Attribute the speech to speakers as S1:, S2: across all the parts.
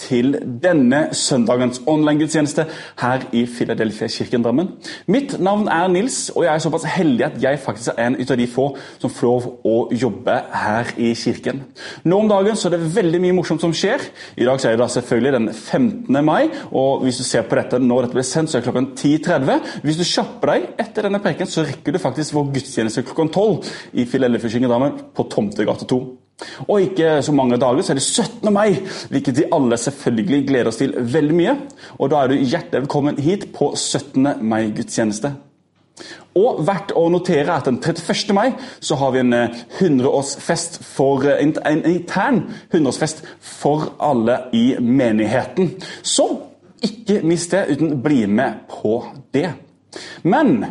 S1: til denne søndagens online-gudstjeneste her i Filadelfia-kirken Drammen. Mitt navn er Nils, og jeg er såpass heldig at jeg faktisk er en av de få som får lov å jobbe her i kirken. Nå om dagen så er det veldig mye morsomt som skjer. I dag så er det da selvfølgelig den 15. mai, og hvis du ser på dette når dette blir sendt, så er det klokken 10.30. Hvis du kjapper deg etter denne preken, så rekker du faktisk vår gudstjeneste klokken 12 i Filadelfia-kirken Drammen på Tomtegate 2. Og ikke så mange dager så er det 17. mai, hvilket vi alle selvfølgelig gleder oss til veldig mye. Og da er du hjertelig velkommen hit på 17. mai-gudstjeneste. Og verdt å notere at den 31. mai så har vi en 100-årsfest for, en, en intern 100-årsfest for alle i menigheten. Så ikke mist det, uten bli med på det. Men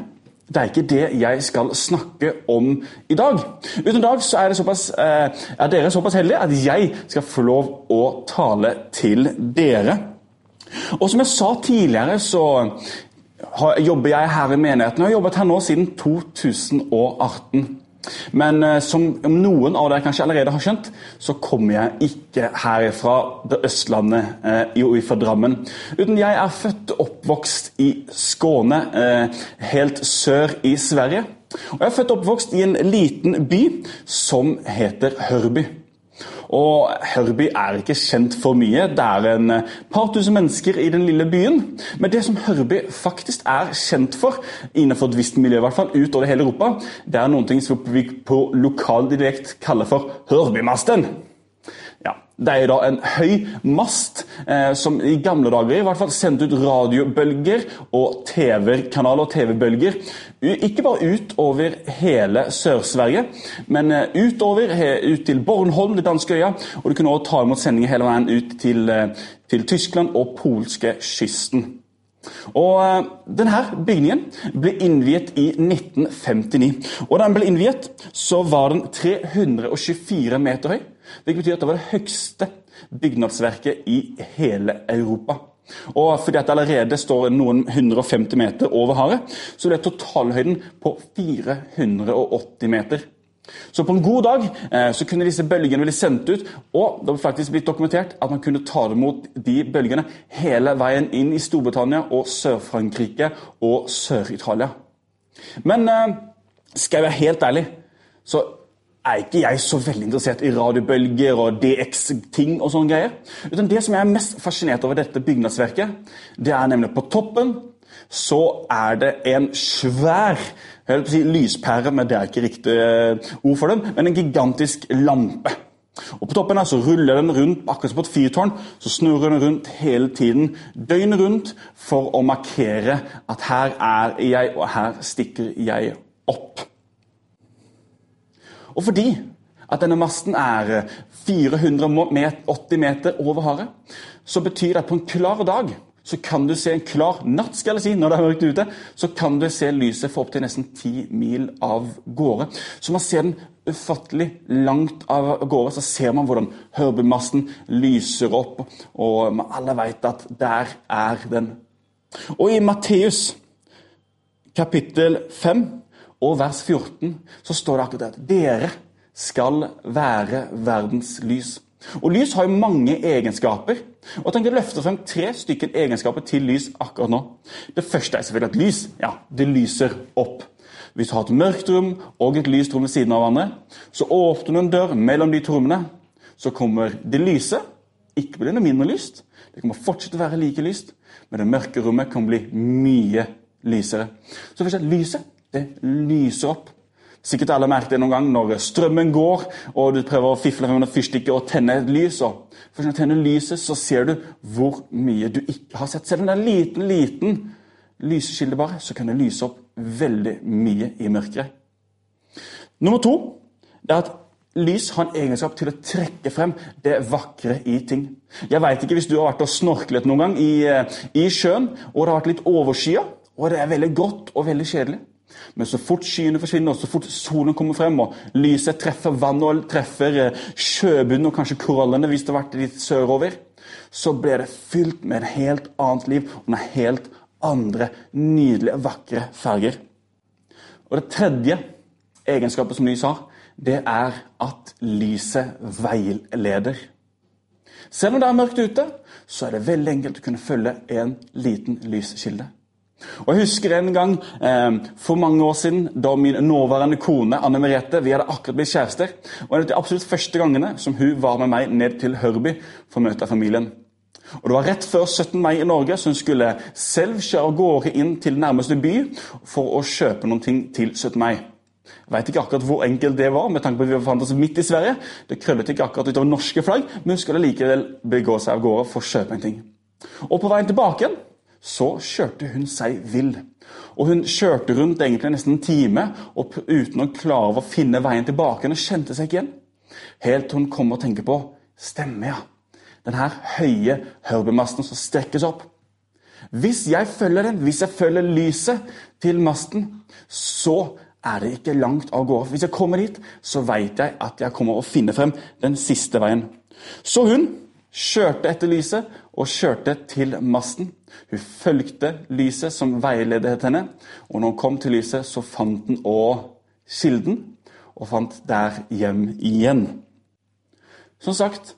S1: det er ikke det jeg skal snakke om i dag. Uten dag så er, såpass, eh, er dere såpass heldige at jeg skal få lov å tale til dere. Og som jeg sa tidligere, så jobber jeg her i menigheten. Jeg har jobbet her nå siden 2018. Men eh, som noen av dere kanskje allerede har skjønt, så kommer jeg ikke her fra det Østlandet, eh, fra Drammen. Uten jeg er født og oppvokst i Skåne, eh, helt sør i Sverige. Og jeg er født og oppvokst i en liten by som heter Hørby. Og Hørby er ikke kjent for mye. Det er en eh, par tusen mennesker i den lille byen. Men det som Hørby faktisk er kjent for, innenfor et visst miljø, i hvert fall utover hele Europa, det er noen ting som vi på lokal dialekt kaller for Hørbymasten. Det er da en høy mast eh, som i gamle dager i hvert fall sendte ut radiobølger og TV-kanaler og TV-bølger. Ikke bare utover hele Sør-Sverige, men eh, utover ut til Bornholm, det danske øya. Og du kunne også ta imot sendinger hele veien ut til, eh, til Tyskland og polske kysten. Og eh, denne bygningen ble innviet i 1959. Og Da den ble innviet, så var den 324 meter høy. Det betyr at det var det høyeste bygnadsverket i hele Europa. Og fordi at det allerede står noen 150 meter over havet, så ble totalhøyden på 480 meter. Så på en god dag eh, så kunne disse bølgene bli sendt ut, og det ble faktisk blitt dokumentert at man kunne ta imot de bølgene hele veien inn i Storbritannia og Sør-Frankrike og Sør-Italia. Men eh, skal jeg være helt ærlig, så er ikke jeg så veldig interessert i radiobølger og DX-ting og sånne greier. Utan det som jeg er mest fascinert over dette bygningsverket, det er nemlig på toppen så er det en svær jeg vil si lyspære, men det er ikke riktig eh, ord for den, men en gigantisk lampe. Og På toppen her så ruller den rundt akkurat som på et fyrtårn. Så snurrer den rundt hele tiden, døgnet rundt, for å markere at her er jeg, og her stikker jeg opp. Og fordi at denne masten er 480 meter over havet, så betyr det at på en klar dag så kan du se en klar natt, skal jeg si, når det er mørkt ute, så kan du se lyset for opptil nesten ti mil av gårde. Så man ser den ufattelig langt av gårde. Så ser man hvordan Hørbymasten lyser opp, og alle vet at der er den. Og i Matteus kapittel 5 og vers 14 så står det akkurat det at dere skal være verdens lys. Og Lys har jo mange egenskaper. og jeg tenker å løfte frem tre stykker egenskaper til lys akkurat nå. Det første er selvfølgelig at lys ja, det lyser opp. Hvis du har et mørkt rom og et lyst rom ved siden av hverandre, så åpner du en dør mellom de to rommene. Så kommer det lyse. Ikke blir det mindre lyst. Det kommer fortsette å være like lyst, men det mørke rommet kan bli mye lysere. Så først, lyset det lyser opp. Sikkert alle merket det noen gang når strømmen går, og du prøver å fifle med fyrstikker og tenne et lys. og Først når du tenner lyset, så ser du hvor mye du ikke har sett. Selv om det er en liten, liten lyseskilde bare, så kan det lyse opp veldig mye i mørket. Nummer to det er at lys har en egenskap til å trekke frem det vakre i ting. Jeg vet ikke hvis du har vært og snorklet noen gang i, eh, i sjøen, og det har vært litt overskya, og det er veldig grått og veldig kjedelig. Men så fort skyene forsvinner, så fort solen kommer frem, og lyset treffer vann og treffer eh, sjøbunnen og kanskje korallene hvis det har vært litt sørover, så blir det fylt med et helt annet liv og med helt andre nydelige, vakre farger. Og det tredje egenskapet som lys har, det er at lyset veileder. Selv om det er mørkt ute, så er det veldig enkelt å kunne følge en liten lyskilde. Og Jeg husker en gang eh, for mange år siden da min nåværende kone Anne Merete, vi hadde akkurat blitt kjærester. og En av de absolutt første gangene som hun var med meg ned til Hørby for å møte familien. Og Det var rett før 17. mai i Norge, så hun skulle selv kjøre av gårde inn til nærmeste by for å kjøpe noen ting til 17. mai. Jeg vet ikke akkurat hvor enkelt det var, med tanke på at vi befant oss midt i Sverige. Det krøllet ikke akkurat utover norske flagg, men hun skulle likevel begå seg av gårde for å kjøpe en ting. Og På veien tilbake igjen så kjørte hun seg vill. Og Hun kjørte rundt egentlig nesten en time og uten å klare å finne veien tilbake. Hun kjente seg ikke igjen. Helt til hun kom og tenkte på Stemmer, ja. Den her høye hørbemasten som strekkes opp. Hvis jeg følger den, hvis jeg følger lyset til masten, så er det ikke langt av gårde. Hvis jeg kommer dit, så vet jeg at jeg kommer å finne frem den siste veien. Så hun kjørte etter lyset og kjørte til masten. Hun fulgte lyset som veiledet henne, og når hun kom til lyset, så fant hun òg kilden, og fant der hjem igjen. Som sagt,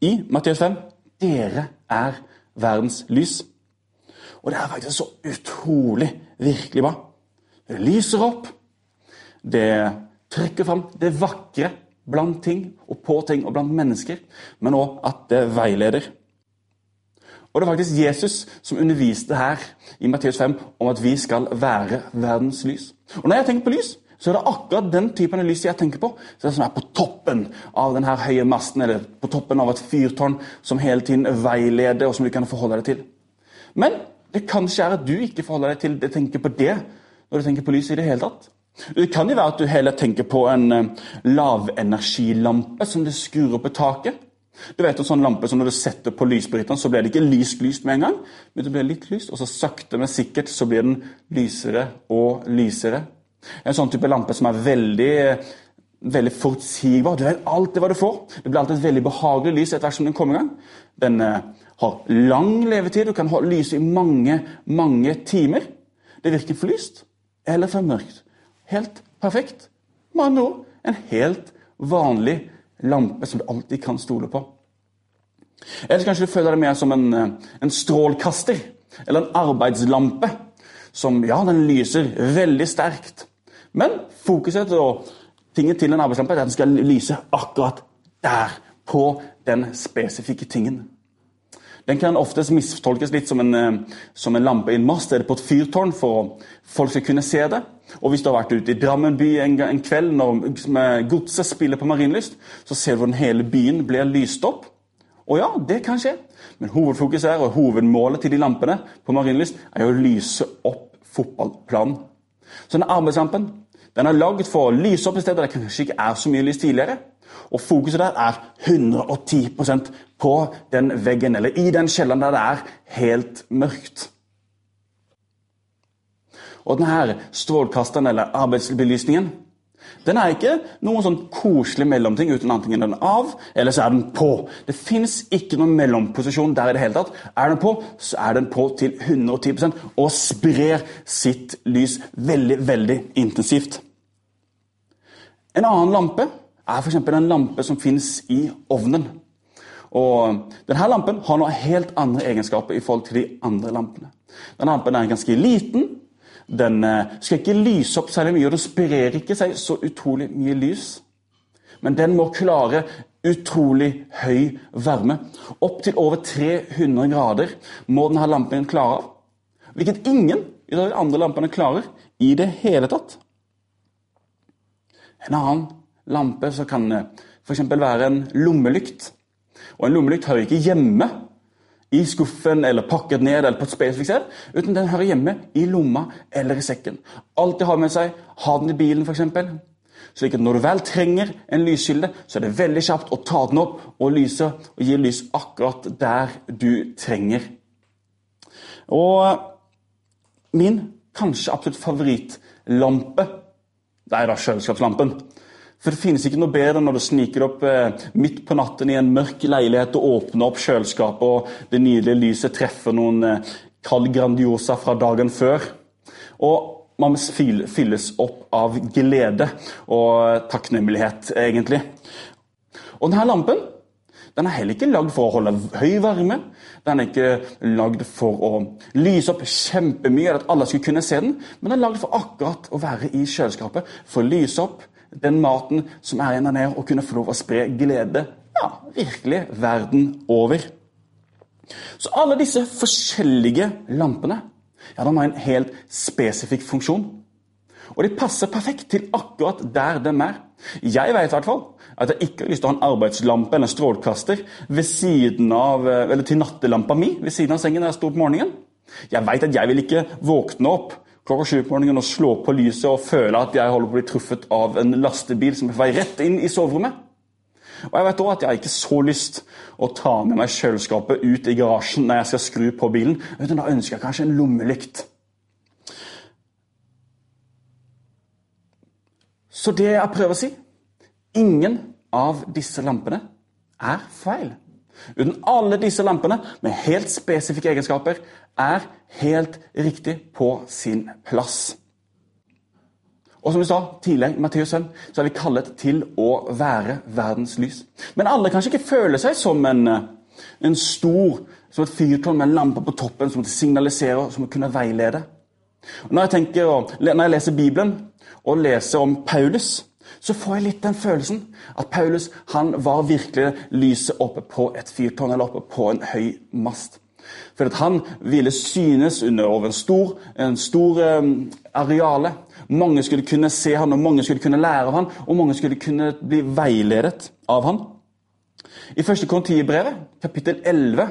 S1: i Matteus 5 dere er verdens lys. Og det er faktisk så utrolig virkelig bra. Det lyser opp. Det trekker fram det vakre blant ting og på ting og blant mennesker, men òg at det veileder. Og Det er faktisk Jesus som underviste her i Matteus 5 om at vi skal være verdens lys. Og Når jeg tenker på lys, så er det akkurat den typen av lys jeg tenker på. Så det som er på toppen av denne høye masten, eller på toppen av et fyrtårn som hele tiden veileder, og som du kan forholde deg til. Men det kan ikke at du ikke forholder deg til det tenker på det når du tenker på lys i det hele tatt. Det kan jo være at du heller tenker på en uh, lavenergilampe som du skrur opp i taket. Du vet en sånn lampe som Når du setter på lysbryteren, så blir det ikke lyst lyst med en gang, men det blir litt lyst, og så sakte, men sikkert så blir den lysere og lysere. En sånn type lampe som er veldig, veldig forutsigbar. Du vet alltid hva du får. Det blir alltid et veldig behagelig lys etter hvert som den kommer i gang. Den uh, har lang levetid Du kan lyse i mange, mange timer. Det virker for lyst eller for mørkt. Helt perfekt. Med andre ord en helt vanlig lampe som du alltid kan stole på. Eller kanskje du føler deg mer som en, eh, en strålkaster eller en arbeidslampe. Som ja, den lyser veldig sterkt. Men fokuset og tinget til en arbeidslampe er at den skal lyse akkurat der. På den spesifikke tingen. Den kan oftest mistolkes litt som en, eh, som en lampe i en mast eller på et fyrtårn for at folk skal kunne se det. Og Hvis du har vært ute i Drammen by en, en kveld når godset spiller på Marienlyst, så ser du hvordan hele byen blir lyst opp. Og ja, det kan skje, men hovedfokuset er, og hovedmålet til de lampene på Marienlyst er å lyse opp fotballplanen. Så denne arbeidslampen den er laget for å lyse opp et sted der det kanskje ikke er så mye lys tidligere. Og fokuset der er 110 på den veggen, eller i den kjelleren der det er helt mørkt. Og denne strålkasteren, eller arbeidsbelysningen, den er ikke noen sånn koselig mellomting uten antingen den av, eller så er den på. Det fins ikke noen mellomposisjon der i det hele tatt. Er den på, så er den på til 110% og sprer sitt lys veldig, veldig intensivt. En annen lampe er f.eks. en lampe som fins i ovnen. Og Denne lampen har noen helt andre egenskaper i forhold til de andre lampene. Denne lampen er ganske liten. Den eh, skal ikke lyse opp særlig mye, og det sprer ikke seg så utrolig mye lys. Men den må klare utrolig høy varme. Opptil over 300 grader må denne lampen klare av. Hvilket ingen av de andre lampene klarer i det hele tatt. En annen lampe så kan det f.eks. være en lommelykt. Og en lommelykt hører ikke hjemme i skuffen eller pakket ned eller på et spesifikt uten den hører hjemme i lomma eller i sekken. Alltid ha med seg, ha den i bilen f.eks. slik at når du vel trenger en lyskilde, så er det veldig kjapt å ta den opp og lyse og gi lys akkurat der du trenger. Og min kanskje absolutt favorittlampe det er da kjøleskapslampen. For det finnes ikke noe bedre når du sniker opp eh, midt på natten i en mørk leilighet og åpner opp kjøleskapet, og det nydelige lyset treffer noen eh, kald Grandiosa fra dagen før. Og man fylles opp av glede og takknemlighet, egentlig. Og denne lampen den er heller ikke lagd for å holde høy varme. Den er ikke lagd for å lyse opp kjempemye, at alle skulle kunne se den. Men den er lagd for akkurat å være i kjøleskapet, for å lyse opp den maten som er igjen der nede, og kunne få lov å spre glede ja, virkelig verden over. Så alle disse forskjellige lampene ja, de har en helt spesifikk funksjon. Og de passer perfekt til akkurat der de er. Jeg vet i hvert fall at jeg ikke har lyst til å ha en arbeidslampe eller strålkaster ved siden av, eh, eller til nattelampa mi ved siden av sengen når jeg står opp morgenen. Jeg vet at jeg vil ikke våkne opp klokka sju på morgenen og slå på lyset og føle at jeg holder på å bli truffet av en lastebil som er på vei rett inn i soverommet. Og jeg vet også at jeg har ikke så lyst å ta med meg kjøleskapet ut i garasjen når jeg skal skru på bilen. Da ønsker jeg kanskje en lommelykt. Så det jeg prøver å si Ingen av disse lampene er feil. Uten alle disse lampene med helt spesifikke egenskaper er helt riktig på sin plass. Og som vi sa tidligere, Matteus sønn, så er vi kallet til å være verdens lys. Men alle kanskje ikke føler seg som en, en stor som et fyrtårn med en lampe på toppen som signaliserer, som kunne veilede. Og når, jeg tenker, når jeg leser Bibelen og leser om Paulus, så får jeg litt den følelsen at Paulus han var virkelig lyset oppe på et fyrtårn eller oppe på en høy mast. For at han ville synes under over en stor, en stor um, areale. Mange skulle kunne se han, og mange skulle kunne lære av han, og mange skulle kunne bli veiledet av han. I første Kontibrevet, kapittel 11,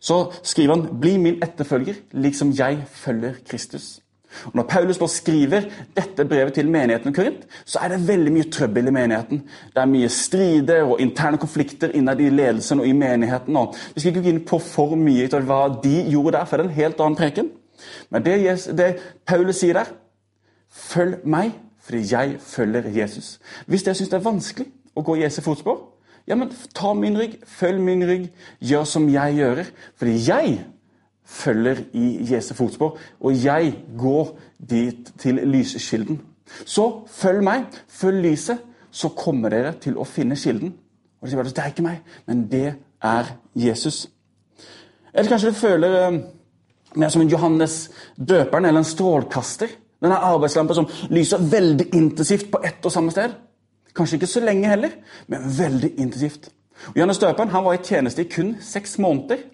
S1: så skriver han 'Bli min etterfølger, liksom jeg følger Kristus'. Og Når Paulus nå skriver dette brevet til menigheten i Korint, så er det veldig mye trøbbel i menigheten. Det er mye strider og interne konflikter innad i ledelsen og i menigheten. Og vi skal ikke gå inn på for mye av hva de gjorde der, for det er en helt annen preken. Men det, det Paulus sier der Følg meg, fordi jeg følger Jesus. Hvis dere syns det er vanskelig å gå i Jesu fotspor, ja, men ta min rygg, følg min rygg, gjør som jeg gjør. Fordi jeg følger i Jesu fotspor, og jeg går dit til lyskilden. Så følg meg, følg lyset, så kommer dere til å finne kilden. Og de sier bare, det er ikke meg, men det er Jesus. Eller kanskje du føler eh, mer som en Johannes døperen eller en strålkaster. Denne arbeidslampa som lyser veldig intensivt på ett og samme sted. Kanskje ikke så lenge heller, men veldig intensivt. Og Johannes døperen han var i tjeneste i kun seks måneder.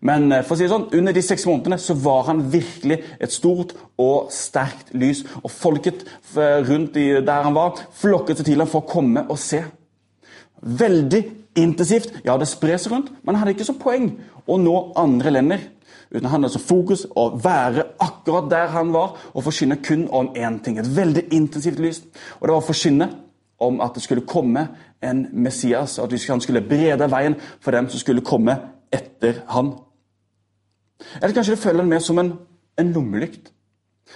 S1: Men eh, for å si det sånn, under de seks månedene så var han virkelig et stort og sterkt lys. Og folket eh, rundt der han var, flokket seg til ham for å komme og se. Veldig intensivt. Ja, det sprer seg rundt, men han hadde ikke som poeng å nå andre lender. Uten han hadde som fokus å være akkurat der han var, og forkynne kun om én ting. Et veldig intensivt lys. Og det var å forkynne om at det skulle komme en Messias, at han skulle brede veien for dem som skulle komme etter han. Eller kanskje føler den mer som en, en lommelykt.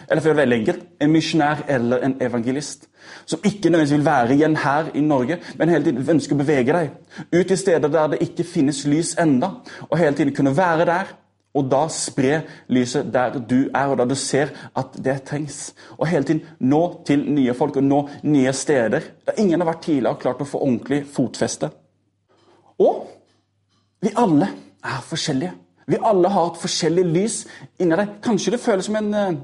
S1: Eller for å gjøre det veldig enkelt en misjonær eller en evangelist. Som ikke nødvendigvis vil være igjen her i Norge, men hele tiden ønsker å bevege deg ut i steder der det ikke finnes lys enda, og hele tiden kunne være der. Og da spre lyset der du er, og da du ser at det trengs. Og hele tiden nå til nye folk og nå nye steder der ingen har vært tidligere og klart å få ordentlig fotfeste. Og vi alle er forskjellige. Vi alle har et forskjellig lys inni deg. Kanskje det føles som en eh,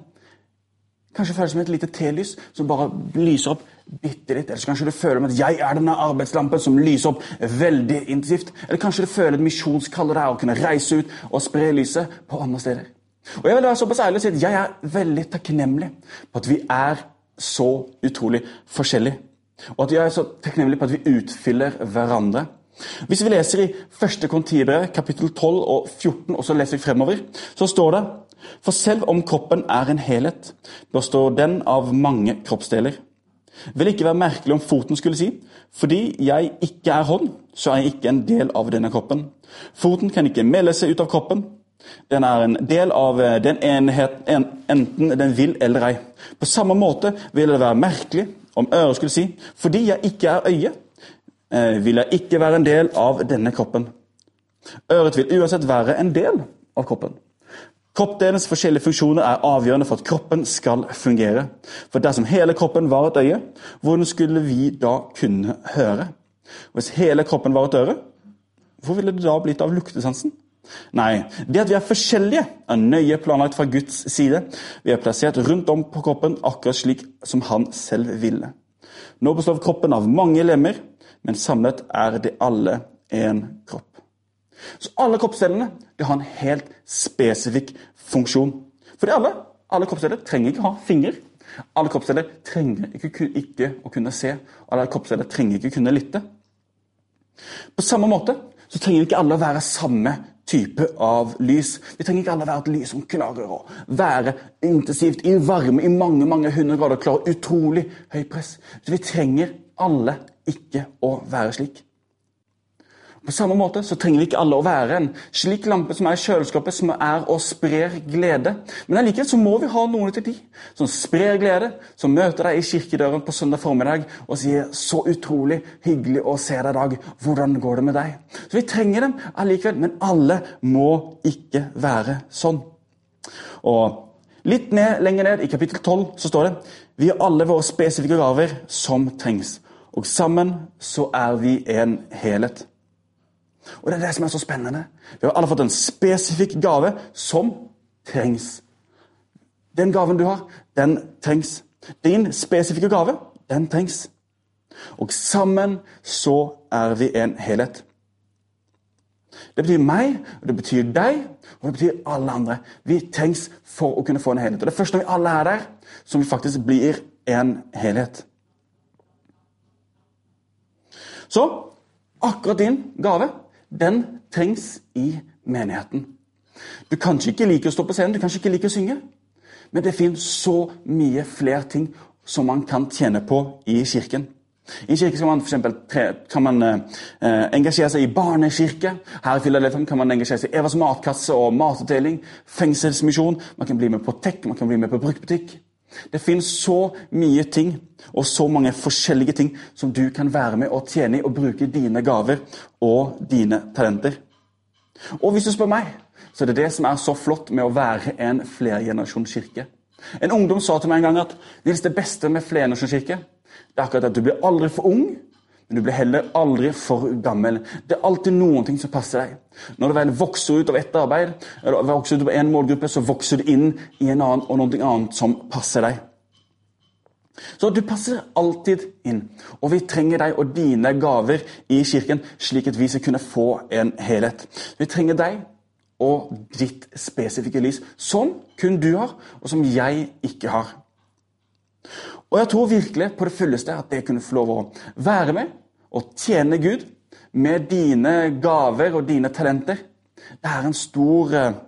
S1: Kanskje det føles som et lite telys som bare lyser opp bitte litt. Eller kanskje du føler at jeg er denne arbeidslampen som lyser opp veldig intensivt. Eller kanskje du føler et misjonskall deg å kunne reise ut og spre lyset på andre steder. Og Jeg vil være såpass ærlig og si at jeg er veldig takknemlig på at vi er så utrolig forskjellige. Og at jeg er så takknemlig på at vi utfyller hverandre. Hvis vi leser i 1. Kontibrev, kapittel 12 og 14, og så leser vi fremover, så står det For selv om kroppen er en helhet, består den av mange kroppsdeler. Vil ikke være merkelig om foten skulle si, fordi jeg ikke er hånd, så er jeg ikke en del av denne kroppen. Foten kan ikke melde seg ut av kroppen. Den er en del av den den enheten, enten den vil eller ei. På samme måte vil det være merkelig om øret skulle si, fordi jeg ikke er øye, eh, vil jeg ikke være en del av denne kroppen. Øret vil uansett være en del av kroppen. Kroppdelens forskjellige funksjoner er avgjørende for at kroppen skal fungere. For dersom hele kroppen var et øye, hvordan skulle vi da kunne høre? Hvis hele kroppen var et øre, hvor ville det da blitt av luktesansen? Nei, det at vi er forskjellige, er nøye planlagt fra Guds side. Vi er plassert rundt om på kroppen akkurat slik som han selv ville. Nå består kroppen av mange lemmer, men samlet er de alle én kropp. Så alle kroppsdelene har en helt spesifikk funksjon. Fordi alle, alle kroppsdeler trenger ikke ha fingre. Alle kroppsdeler trenger ikke, ikke å kunne se. Alle kroppsdeler trenger ikke å kunne lytte. På samme måte så trenger ikke alle å være samme type av lys. Vi trenger ikke alle å være et lys som klarer å være intensivt i varme i mange mange hundre grader, klare utrolig høy press. Så vi trenger alle ikke å være slik. På samme måte så trenger vi ikke alle å være en slik lampe som er i kjøleskapet, som er og sprer glede. Men allikevel så må vi ha noen til de som sprer glede, som møter deg i kirkedøren på søndag formiddag og sier 'Så utrolig hyggelig å se deg i dag. Hvordan går det med deg?' Så Vi trenger dem allikevel, men alle må ikke være sånn. Og Litt ned, lenger ned i kapittel 12 så står det vi har alle våre spesifikke gaver som trengs. Og sammen så er vi en helhet. Og Det er det som er så spennende. Vi har alle fått en spesifikk gave som trengs. Den gaven du har, den trengs. Din spesifikke gave, den trengs. Og sammen så er vi en helhet. Det betyr meg, og det betyr deg, og det betyr alle andre. Vi trengs for å kunne få en helhet. Og Det er først når vi alle er der, som vi faktisk blir en helhet. Så akkurat din gave den trengs i menigheten. Du kanskje ikke liker å stå på scenen, du kanskje ikke liker å synge. Men det finnes så mye flere ting som man kan tjene på i kirken. I kirke kan man, for eksempel, kan man eh, engasjere seg i barnekirke. Her i Philadelphia kan man engasjere seg i Evas matkasse og matutdeling. Fengselsmisjon. Man kan bli med på tech, man kan bli med på bruktbutikk. Det finnes så mye ting og så mange forskjellige ting som du kan være med og tjene i og bruke dine gaver og dine talenter. Og hvis du spør meg, så er det det som er så flott med å være en flergenerasjonskirke. En ungdom sa til meg en gang at det beste med flergenerasjonskirke er akkurat at du blir aldri for ung, men du blir heller aldri for gammel. Det er alltid noen ting som passer deg. Når du vel vokser ut av ett arbeid, eller vokser ut av en målgruppe, så vokser du inn i en annen og noe annet som passer deg. Så du passer alltid inn. Og vi trenger deg og dine gaver i kirken, slik at vi skal kunne få en helhet. Vi trenger deg og ditt spesifikke lys, som kun du har, og som jeg ikke har. Og jeg tror virkelig på det fulleste at det kunne få lov å være med og tjene Gud med dine gaver og dine talenter. Det er en stor eh,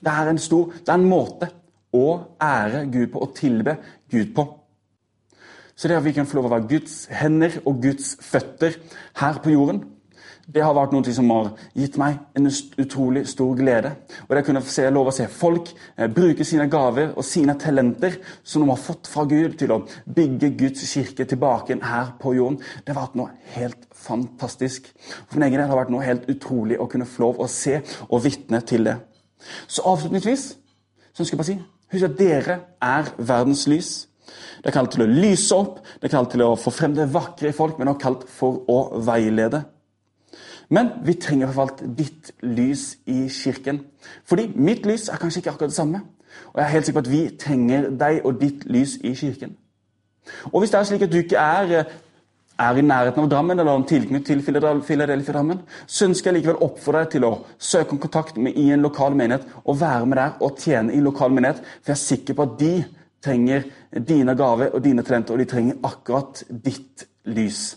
S1: Det er en stor Det er en måte å ære Gud på, og tilbe Gud på. Så det at vi kan få lov å være Guds hender og Guds føtter her på jorden, det har vært noe som har gitt meg en utrolig stor glede. Og det kunne se, lov å se folk eh, bruke sine gaver og sine talenter som de har fått fra Gud, til å bygge Guds kirke tilbake her på jorden. Det har vært noe helt fantastisk. For min egen del har det vært noe helt utrolig å kunne få lov å se og vitne til det. Så avslutningsvis så ønsker jeg bare si husk at dere er verdens lys. Det er kalt til å lyse opp, det er kalt til å få frem det vakre i folk, men også kalt for å veilede. Men vi trenger i hvert fall ditt lys i kirken. Fordi mitt lys er kanskje ikke akkurat det samme. Og jeg er helt sikker på at vi trenger deg og ditt lys i kirken. Og hvis det er slik at du ikke er, er i nærheten av Drammen eller har tilknytning til Philadelphia Drammen, så ønsker jeg likevel oppfordre deg til å søke om kontakt med i en lokal menighet og være med der og tjene i lokal menighet. For jeg er sikker på at de trenger dine gaver og dine talenter, og de trenger akkurat ditt lys.